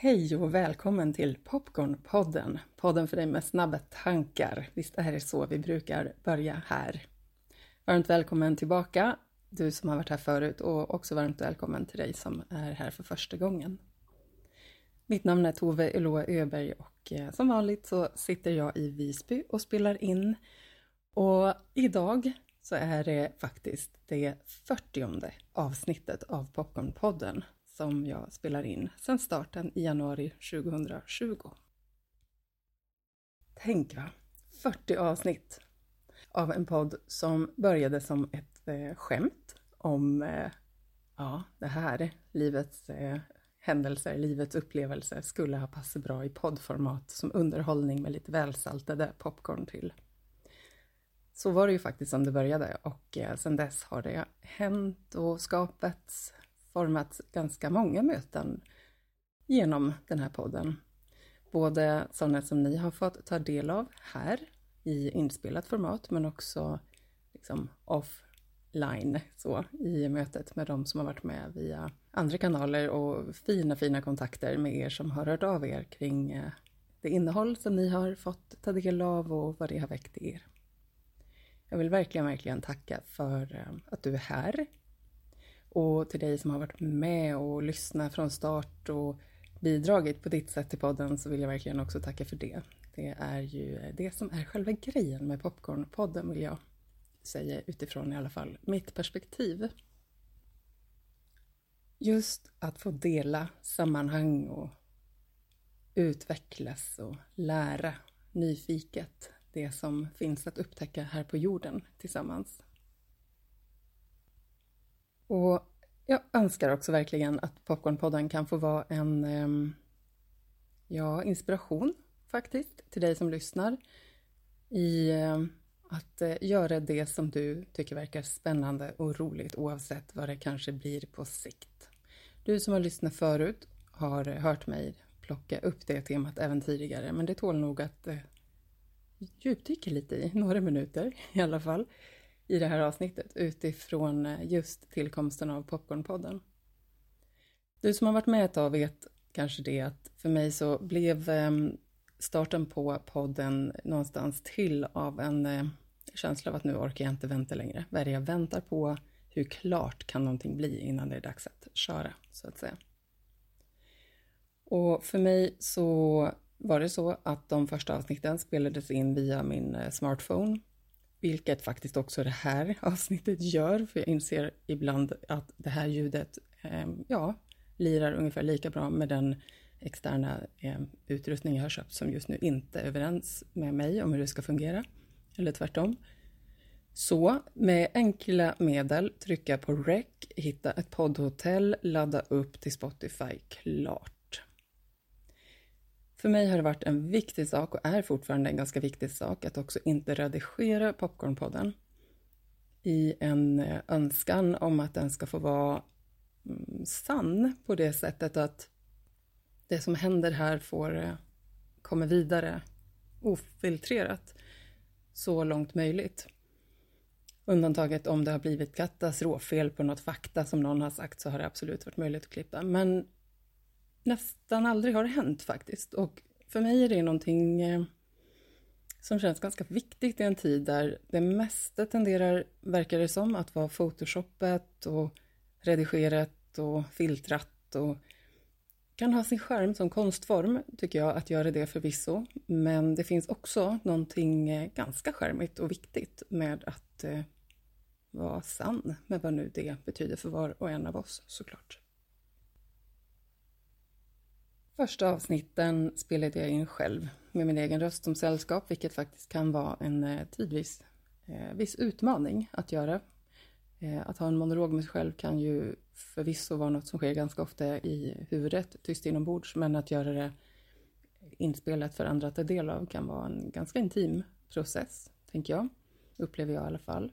Hej och välkommen till Popcornpodden, podden för dig med snabba tankar. Visst är det så vi brukar börja här. Varmt välkommen tillbaka, du som har varit här förut och också varmt välkommen till dig som är här för första gången. Mitt namn är Tove Eloa Öberg och eh, som vanligt så sitter jag i Visby och spelar in. Och idag så är det faktiskt det 40 avsnittet av Popcornpodden som jag spelar in sedan starten i januari 2020. Tänk va, 40 avsnitt av en podd som började som ett eh, skämt om eh, ja, det här, livets eh, händelser, livets upplevelser skulle ha passat bra i poddformat som underhållning med lite välsaltade popcorn till. Så var det ju faktiskt som det började och eh, sedan dess har det hänt och skapats format ganska många möten genom den här podden. Både sådana som ni har fått ta del av här i inspelat format, men också liksom offline så i mötet med de som har varit med via andra kanaler och fina, fina kontakter med er som har hört av er kring eh, det innehåll som ni har fått ta del av och vad det har väckt i er. Jag vill verkligen, verkligen tacka för eh, att du är här och till dig som har varit med och lyssnat från start och bidragit på ditt sätt till podden så vill jag verkligen också tacka för det. Det är ju det som är själva grejen med Popcornpodden vill jag säga utifrån i alla fall mitt perspektiv. Just att få dela sammanhang och utvecklas och lära nyfiket det som finns att upptäcka här på jorden tillsammans. Och jag önskar också verkligen att Popcornpodden kan få vara en ehm, ja, inspiration faktiskt till dig som lyssnar i ehm, att eh, göra det som du tycker verkar spännande och roligt oavsett vad det kanske blir på sikt. Du som har lyssnat förut har hört mig plocka upp det temat även tidigare men det tål nog att eh, djupdyka lite i några minuter i alla fall i det här avsnittet utifrån eh, just tillkomsten av Popcornpodden. Du som har varit med ett tag vet kanske det att för mig så blev ehm, starten på podden någonstans till av en eh, känsla av att nu orkar jag inte vänta längre. Vad är det jag väntar på? Hur klart kan någonting bli innan det är dags att köra, så att säga. Och för mig så var det så att de första avsnitten spelades in via min eh, smartphone vilket faktiskt också det här avsnittet gör, för jag inser ibland att det här ljudet, eh, ja, lirar ungefär lika bra med den externa eh, utrustning jag har köpt som just nu inte är överens med mig om hur det ska fungera, eller tvärtom. Så med enkla medel trycka på rec, hitta ett poddhotell, ladda upp till Spotify, klart. För mig har det varit en viktig sak och är fortfarande en ganska viktig sak att också inte redigera Popcornpodden i en eh, önskan om att den ska få vara mm, sann på det sättet att det som händer här får eh, komma vidare ofiltrerat så långt möjligt. Undantaget om det har blivit katastroffel på något fakta som någon har sagt så har det absolut varit möjligt att klippa. Men nästan aldrig har hänt faktiskt. Och för mig är det någonting eh, som känns ganska viktigt i en tid där det mesta tenderar, verkar det som, att vara photoshoppat och redigerat och filtrat och kan ha sin skärm som konstform, tycker jag, att göra det förvisso. Men det finns också någonting eh, ganska skärmigt och viktigt med att eh, vara sann med vad nu det betyder för var och en av oss såklart. Första avsnitten spelade jag in själv med min egen röst som sällskap, vilket faktiskt kan vara en eh, tidvis eh, viss utmaning att göra. Eh, att ha en monolog med sig själv kan ju förvisso vara något som sker ganska ofta i huvudet, tyst inombords, men att göra det inspelat för andra att ta del av kan vara en ganska intim process, tänker jag. Upplever jag i alla fall.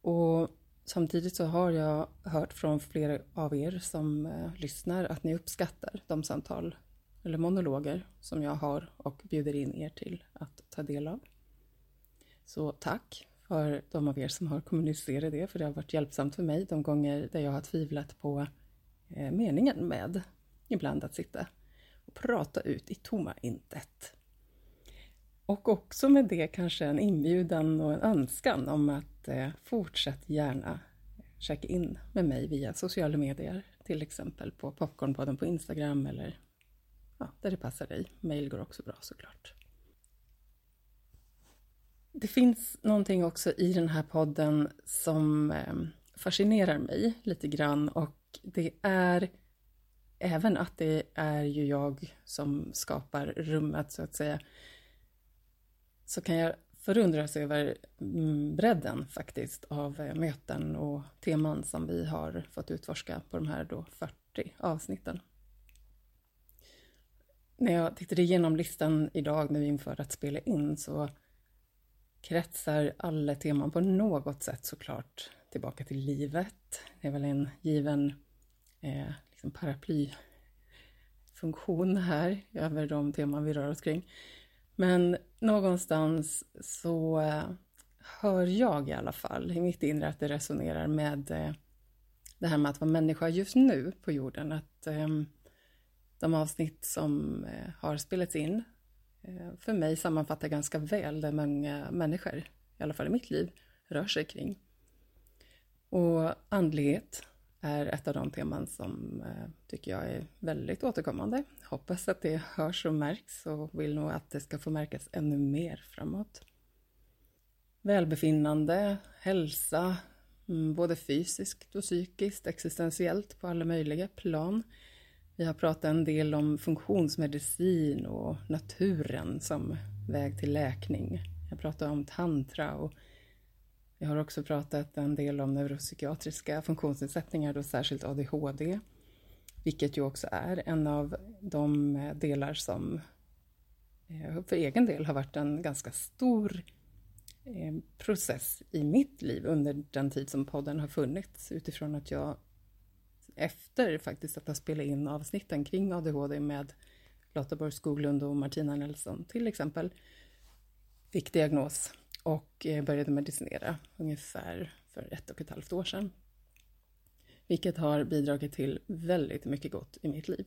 Och Samtidigt så har jag hört från flera av er som eh, lyssnar att ni uppskattar de samtal eller monologer som jag har och bjuder in er till att ta del av. Så tack för de av er som har kommunicerat det, för det har varit hjälpsamt för mig de gånger där jag har tvivlat på eh, meningen med ibland att sitta och prata ut i tomma intet. Och också med det kanske en inbjudan och en önskan om att eh, fortsätt gärna checka in med mig via sociala medier, till exempel på Popcornpodden på Instagram eller ja, där det passar dig. Mail går också bra såklart. Det finns någonting också i den här podden som eh, fascinerar mig lite grann och det är även att det är ju jag som skapar rummet så att säga så kan jag förundras över mm, bredden faktiskt av eh, möten och teman som vi har fått utforska på de här då 40 avsnitten. När jag tittade igenom listan idag nu inför att spela in så kretsar alla teman på något sätt såklart tillbaka till livet. Det är väl en given eh, liksom paraplyfunktion här över de teman vi rör oss kring. Men någonstans så eh, hör jag i alla fall i mitt inre att det resonerar med eh, det här med att vara människa just nu på jorden. Att ehm, de avsnitt som eh, har spelats in för mig sammanfattar ganska väl det många människor, i alla fall i mitt liv, rör sig kring. Och andlighet är ett av de teman som eh, tycker jag är väldigt återkommande. Hoppas att det hörs och märks och vill nog att det ska få märkas ännu mer framåt. Välbefinnande, hälsa, mm, både fysiskt och psykiskt, existentiellt på alla möjliga plan. Vi har pratat en del om funktionsmedicin och naturen som väg till läkning. Jag pratar om tantra och jag har också pratat en del om neuropsykiatriska funktionsnedsättningar, då särskilt ADHD, vilket ju också är en av de delar som eh, för egen del har varit en ganska stor eh, process i mitt liv under den tid som podden har funnits utifrån att jag efter faktiskt att ha spelat in avsnitten kring ADHD med Lotta Borg Skoglund och Martina Nelson till exempel fick diagnos och eh, började medicinera ungefär för ett och ett halvt år sedan. Vilket har bidragit till väldigt mycket gott i mitt liv.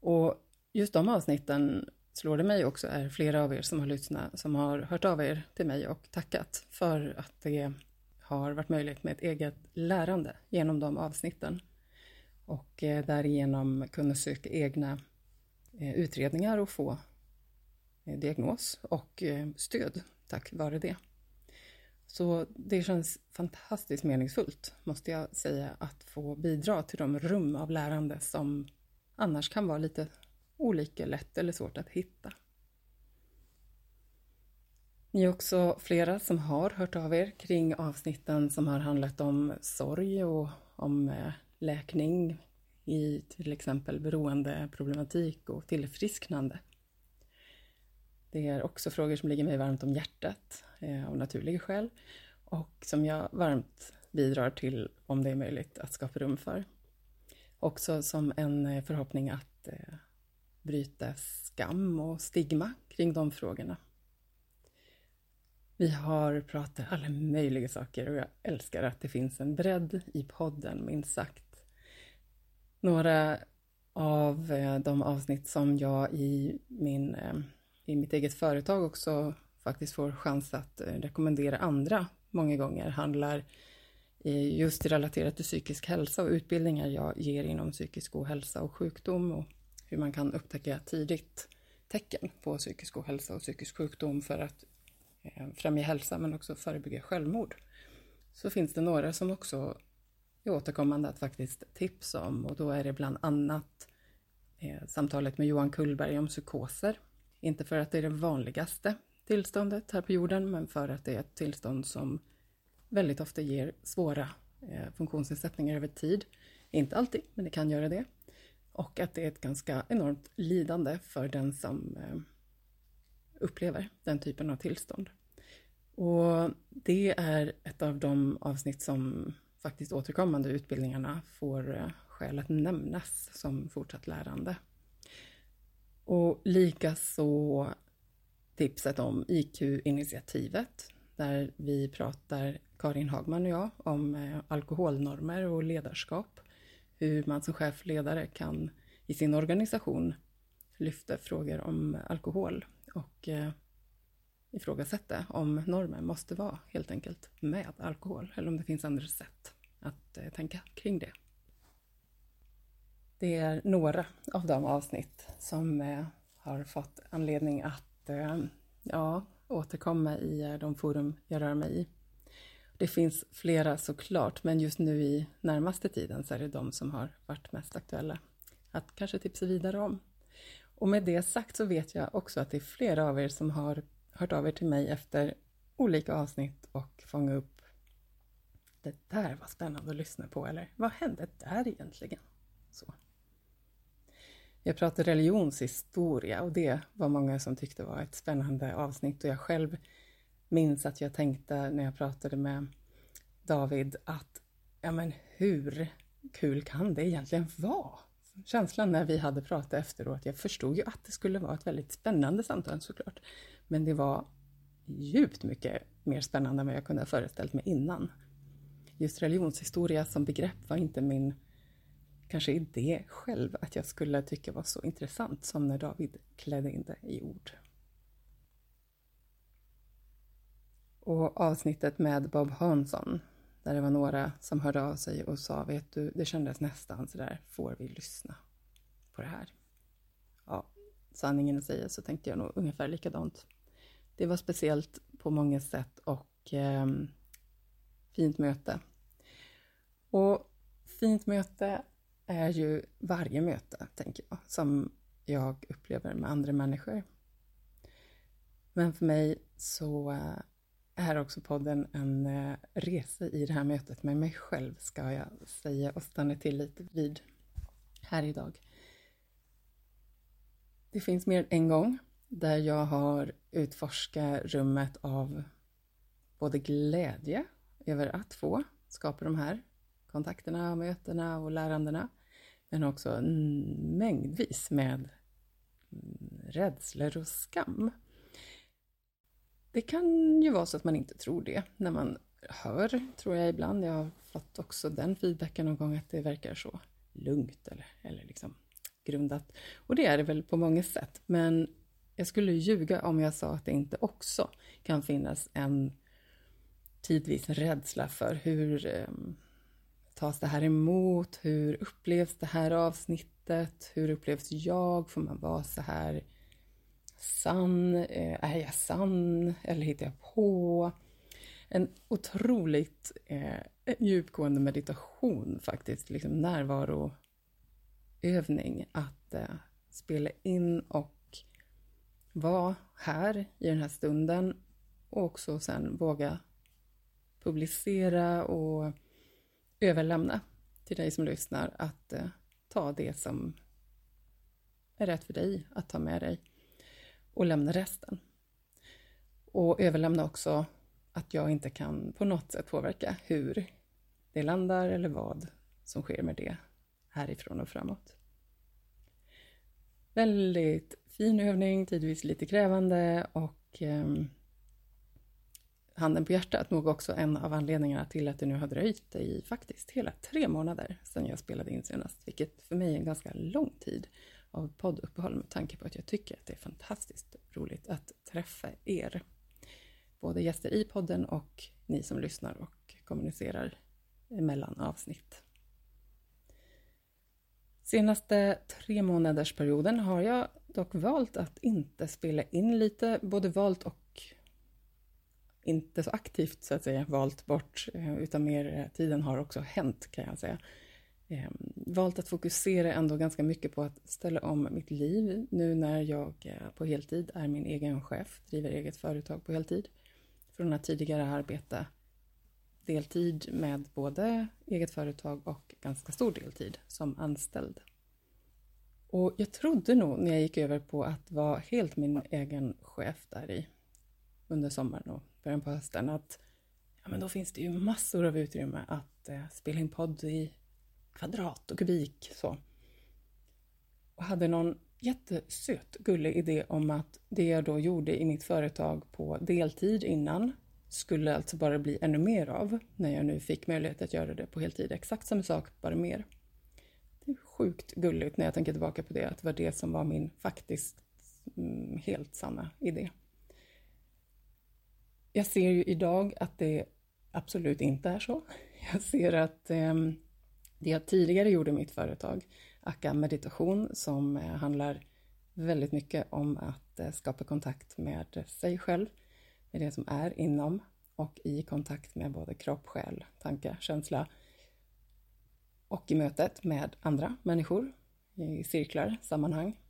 Och just de avsnitten slår det mig också är flera av er som har lyssnat som har hört av er till mig och tackat för att det har varit möjligt med ett eget lärande genom de avsnitten och eh, därigenom kunna söka egna eh, utredningar och få diagnos och stöd tack vare det. Så det känns fantastiskt meningsfullt, måste jag säga, att få bidra till de rum av lärande som annars kan vara lite olika lätt eller svårt att hitta. Ni är också flera som har hört av er kring avsnitten som har handlat om sorg och om eh, läkning i till exempel beroendeproblematik och tillfrisknande. Det är också frågor som ligger mig varmt om hjärtat eh, av naturliga skäl och som jag varmt bidrar till, om det är möjligt, att skapa rum för. Också som en eh, förhoppning att eh, bryta skam och stigma kring de frågorna. Vi har pratat alla möjliga saker och jag älskar att det finns en bredd i podden, minst sagt. Några av eh, de avsnitt som jag i min eh, i mitt eget företag också faktiskt får chans att eh, rekommendera andra många gånger handlar just relaterat till psykisk hälsa och utbildningar jag ger inom psykisk ohälsa och sjukdom och hur man kan upptäcka tidigt tecken på psykisk ohälsa och psykisk sjukdom för att eh, främja hälsa men också förebygga självmord. Så finns det några som också är återkommande att faktiskt tipsa om och då är det bland annat eh, samtalet med Johan Kullberg om psykoser inte för att det är det vanligaste tillståndet här på jorden, men för att det är ett tillstånd som väldigt ofta ger svåra eh, funktionsnedsättningar över tid. Inte alltid, men det kan göra det. Och att det är ett ganska enormt lidande för den som eh, upplever den typen av tillstånd. Och det är ett av de avsnitt som faktiskt återkommande utbildningarna får eh, skäl att nämnas som fortsatt lärande. Och likaså tipset om IQ-initiativet där vi pratar, Karin Hagman och jag, om eh, alkoholnormer och ledarskap. Hur man som chefledare kan i sin organisation lyfta frågor om alkohol och eh, ifrågasätta om normen måste vara helt enkelt med alkohol eller om det finns andra sätt att eh, tänka kring det. Det är några av de avsnitt som eh, har fått anledning att eh, ja, återkomma i eh, de forum jag rör mig i. Det finns flera såklart, men just nu i närmaste tiden så är det de som har varit mest aktuella att kanske tipsa vidare om. Och med det sagt så vet jag också att det är flera av er som har hört av er till mig efter olika avsnitt och fångat upp det där var spännande att lyssna på, eller vad hände där egentligen? Så. Jag pratade religionshistoria och det var många som tyckte var ett spännande avsnitt och jag själv minns att jag tänkte när jag pratade med David att ja men hur kul kan det egentligen vara? Känslan när vi hade pratat efteråt, jag förstod ju att det skulle vara ett väldigt spännande samtal såklart. Men det var djupt mycket mer spännande än vad jag kunde ha föreställt mig innan. Just religionshistoria som begrepp var inte min kanske det själv att jag skulle tycka var så intressant som när David klädde in det i ord. Och avsnittet med Bob Hansson, där det var några som hörde av sig och sa, vet du, det kändes nästan sådär, får vi lyssna på det här? Ja, sanningen att säga så tänkte jag nog ungefär likadant. Det var speciellt på många sätt och eh, fint möte. Och fint möte är ju varje möte, tänker jag, som jag upplever med andra människor. Men för mig så eh, är också podden en eh, resa i det här mötet med mig själv, ska jag säga och stanna till lite vid här idag. Det finns mer än en gång där jag har utforskat rummet av både glädje över att få skapa de här kontakterna, mötena och lärandena men också mängdvis med mm, rädslor och skam. Det kan ju vara så att man inte tror det när man hör, tror jag ibland. Jag har fått också den feedbacken någon gång att det verkar så lugnt eller, eller liksom grundat. Och det är det väl på många sätt, men jag skulle ljuga om jag sa att det inte också kan finnas en tidvis rädsla för hur ehm, tas det här emot? Hur upplevs det här avsnittet? Hur upplevs jag? Får man vara så här sann? Eh, är jag sann? Eller hittar jag på? En otroligt eh, djupgående meditation faktiskt, liksom närvaroövning att eh, spela in och vara här i den här stunden och också sen våga publicera och överlämna till dig som lyssnar att eh, ta det som är rätt för dig att ta med dig och lämna resten. Och överlämna också att jag inte kan på något sätt påverka hur det landar eller vad som sker med det härifrån och framåt. Väldigt fin övning, tidvis lite krävande och eh, handen på hjärtat nog också en av anledningarna till att det nu har dröjt i faktiskt hela tre månader sedan jag spelade in senast, vilket för mig är en ganska lång tid av podduppehåll med tanke på att jag tycker att det är fantastiskt roligt att träffa er. Både gäster i podden och ni som lyssnar och kommunicerar mellan avsnitt. Senaste tre månaders perioden har jag dock valt att inte spela in lite, både valt och inte så aktivt så att säga valt bort, eh, utan mer eh, tiden har också hänt kan jag säga. Ehm, valt att fokusera ändå ganska mycket på att ställa om mitt liv nu när jag eh, på heltid är min egen chef, driver eget företag på heltid. Från att tidigare arbeta deltid med både eget företag och ganska stor deltid som anställd. Och jag trodde nog när jag gick över på att vara helt min egen chef där i under sommaren och början på hösten att ja, men då finns det ju massor av utrymme att eh, spela in podd i kvadrat och kubik. Så. Och hade någon jättesöt, gullig idé om att det jag då gjorde i mitt företag på deltid innan skulle alltså bara bli ännu mer av när jag nu fick möjlighet att göra det på heltid. Exakt samma sak, bara mer. Det är sjukt gulligt när jag tänker tillbaka på det, att det var det som var min faktiskt mm, helt sanna idé. Jag ser ju idag att det absolut inte är så. Jag ser att eh, det jag tidigare gjorde i mitt företag, Akka Meditation, som eh, handlar väldigt mycket om att eh, skapa kontakt med sig själv, med det som är inom och i kontakt med både kropp, själ, tanke, känsla och i mötet med andra människor i cirklar, sammanhang,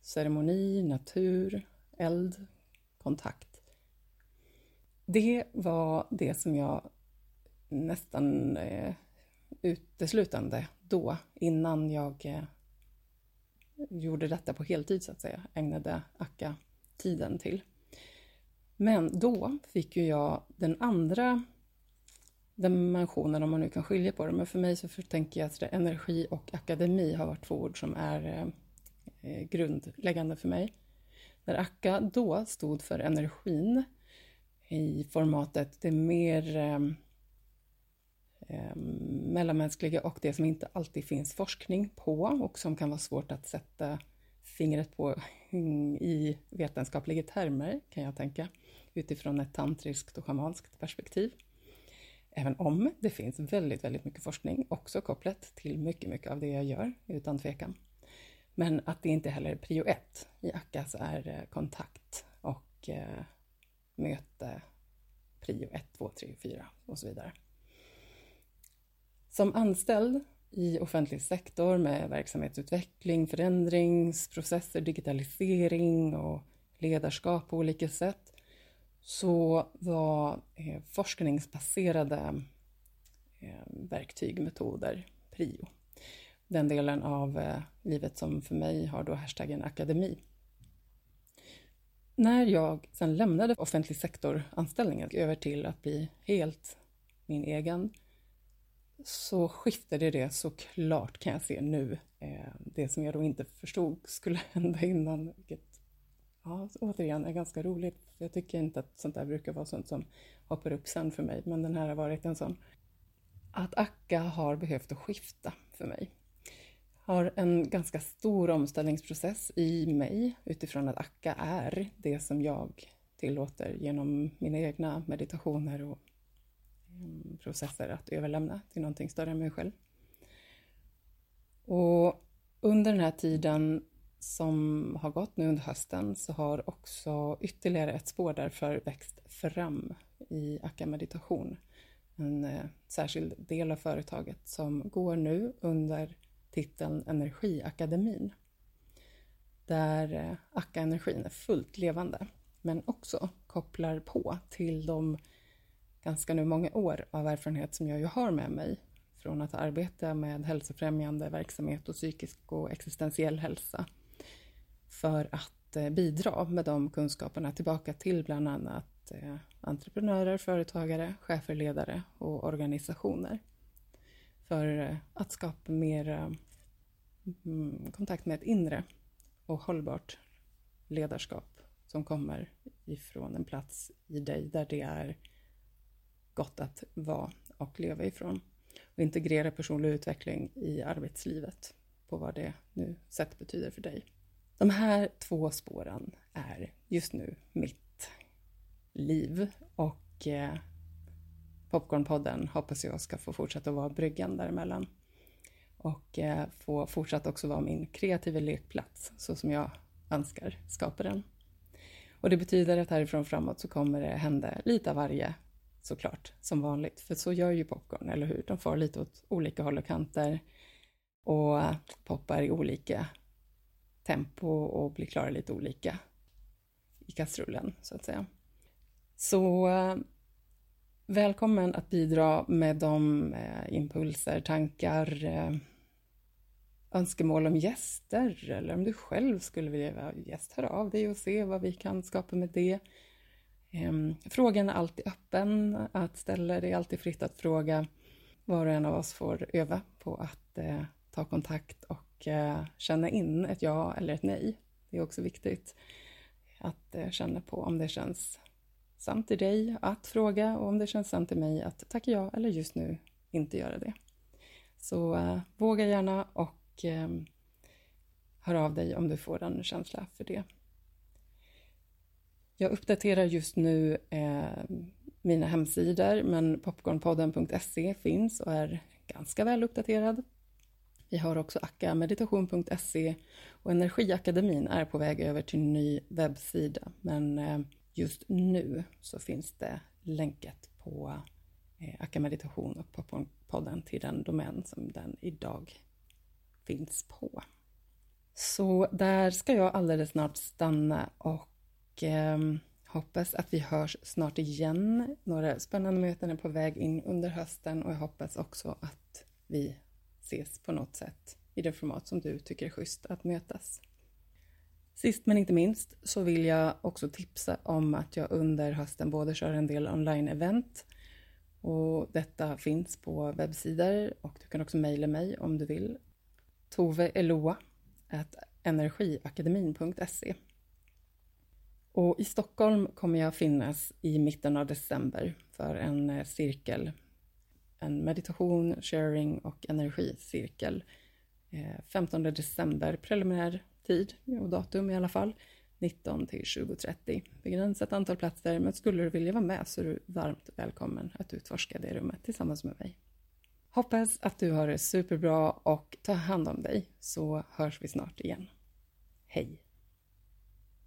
ceremoni, natur, eld, kontakt. Det var det som jag nästan eh, uteslutande då, innan jag eh, gjorde detta på heltid så att säga, ägnade Akka tiden till. Men då fick ju jag den andra dimensionen, om man nu kan skilja på det, men för mig så tänker jag att energi och akademi har varit två ord som är eh, eh grundläggande för mig. Där Akka då stod för energin i formatet det mer eh, mellanmänskliga och det som inte alltid finns forskning på och som kan vara svårt att sätta fingret på i vetenskapliga termer, kan jag tänka, utifrån ett tantriskt och shamanskt perspektiv. Även om det finns väldigt, väldigt mycket forskning också kopplat till mycket, mycket av det jag gör, utan tvekan. Men att det inte heller är prio ett i Akkas är eh, kontakt och eh, möte prio 1, 2, 3, 4 och så vidare. Som anställd i offentlig sektor med verksamhetsutveckling, förändringsprocesser, digitalisering och ledarskap på olika sätt så var eh, forskningsbaserade eh, verktyg, metoder, prio. Den delen av eh, livet som för mig har då hashtaggen akademi. När jag sen lämnade offentlig sektor-anställningen över till att bli helt min egen så skiftade det såklart kan jag se nu eh, det som jag då inte förstod skulle hända innan, vilket ja, återigen är ganska roligt. Jag tycker inte att sånt där brukar vara sånt som hoppar upp sen för mig, men den här har varit en sån. Att Akka har behövt att skifta för mig. Har en ganska stor omställningsprocess i mig utifrån att Akka är det som jag tillåter genom mina egna meditationer och mm, processer att överlämna till någonting större än mig själv. Och under den här tiden som har gått nu under hösten så har också ytterligare ett spår därför växt fram i Akka Meditation. En eh, särskild del av företaget som går nu under titeln Energiakademin. Där eh, Akka-energin är fullt levande men också kopplar på till de ganska nu många år av erfarenhet som jag ju har med mig från att arbeta med hälsofrämjande verksamhet och psykisk och existentiell hälsa för att eh, bidra med de kunskaperna tillbaka till bland annat eh, entreprenörer, företagare, chefer, ledare och organisationer. För eh, att skapa mer eh, mm, kontakt med ett inre och hållbart ledarskap som kommer ifrån en plats i dig där det är gott att vara och leva ifrån. Och integrera personlig utveckling i arbetslivet på vad det nu sett betyder för dig. De här två spåren är just nu mitt liv och eh, Popcornpodden hoppas jag ska få fortsätta att vara bryggan däremellan och eh, få fortsatt också vara min kreativa lekplats så som jag önskar skapa den. Och det betyder att härifrån framåt så kommer det hända lite av varje såklart, som vanligt. För så gör ju popcorn, eller hur? De får lite åt olika håll och kanter och poppar i olika tempo och blir klara lite olika i kastrullen, så att säga. Så eh, välkommen att bidra med de eh, impulser, tankar, eh, önskemål om gäster eller om du själv skulle vilja vara gäst, hör av dig och se vad vi kan skapa med det. Eh, frågan är alltid öppen att ställa, det är alltid fritt att fråga. Var och en av oss får öva på att eh, ta kontakt och Eh, känna in ett ja eller ett nej. Det är också viktigt att eh, känna på om det känns sant i dig att fråga och om det känns sant i mig att tacka ja eller just nu inte göra det. Så uh, våga gärna och eh, hör av dig om du får en känsla för det. Jag uppdaterar just nu eh, mina hemsidor, men popcornpodden.se finns och är ganska väl uppdaterad. Vi har också akameditation.se och Energiakademin är på väg över till ny webbsida, men ehm, just nu så finns det länkat på eh, Akameditation och Popcornpodden till den domän som den idag finns på. Så där ska jag alldeles snart stanna och eh, hoppas att vi hörs snart igen. Några spännande möten är på väg in under hösten och jag hoppas också att vi ses på något sätt i det format som du tycker är schysst att mötas. Sist men inte minst så vill jag också tipsa om att jag under hösten både kör en del online-event och detta finns på webbsidor och du kan också mejla mig om du vill. Tove Eloa energiakademin.se och i Stockholm kommer jag finnas i mitten av december för en eh, cirkel, en meditation, sharing och energicirkel. Eh, 15 december, preliminär tid och datum i alla fall, 19 till 20.30. Begränsat antal platser, men skulle du vilja vara med så är du varmt välkommen att utforska det rummet tillsammans med mig. Hoppas att du har det superbra och ta hand om dig så hörs vi snart igen. Hej!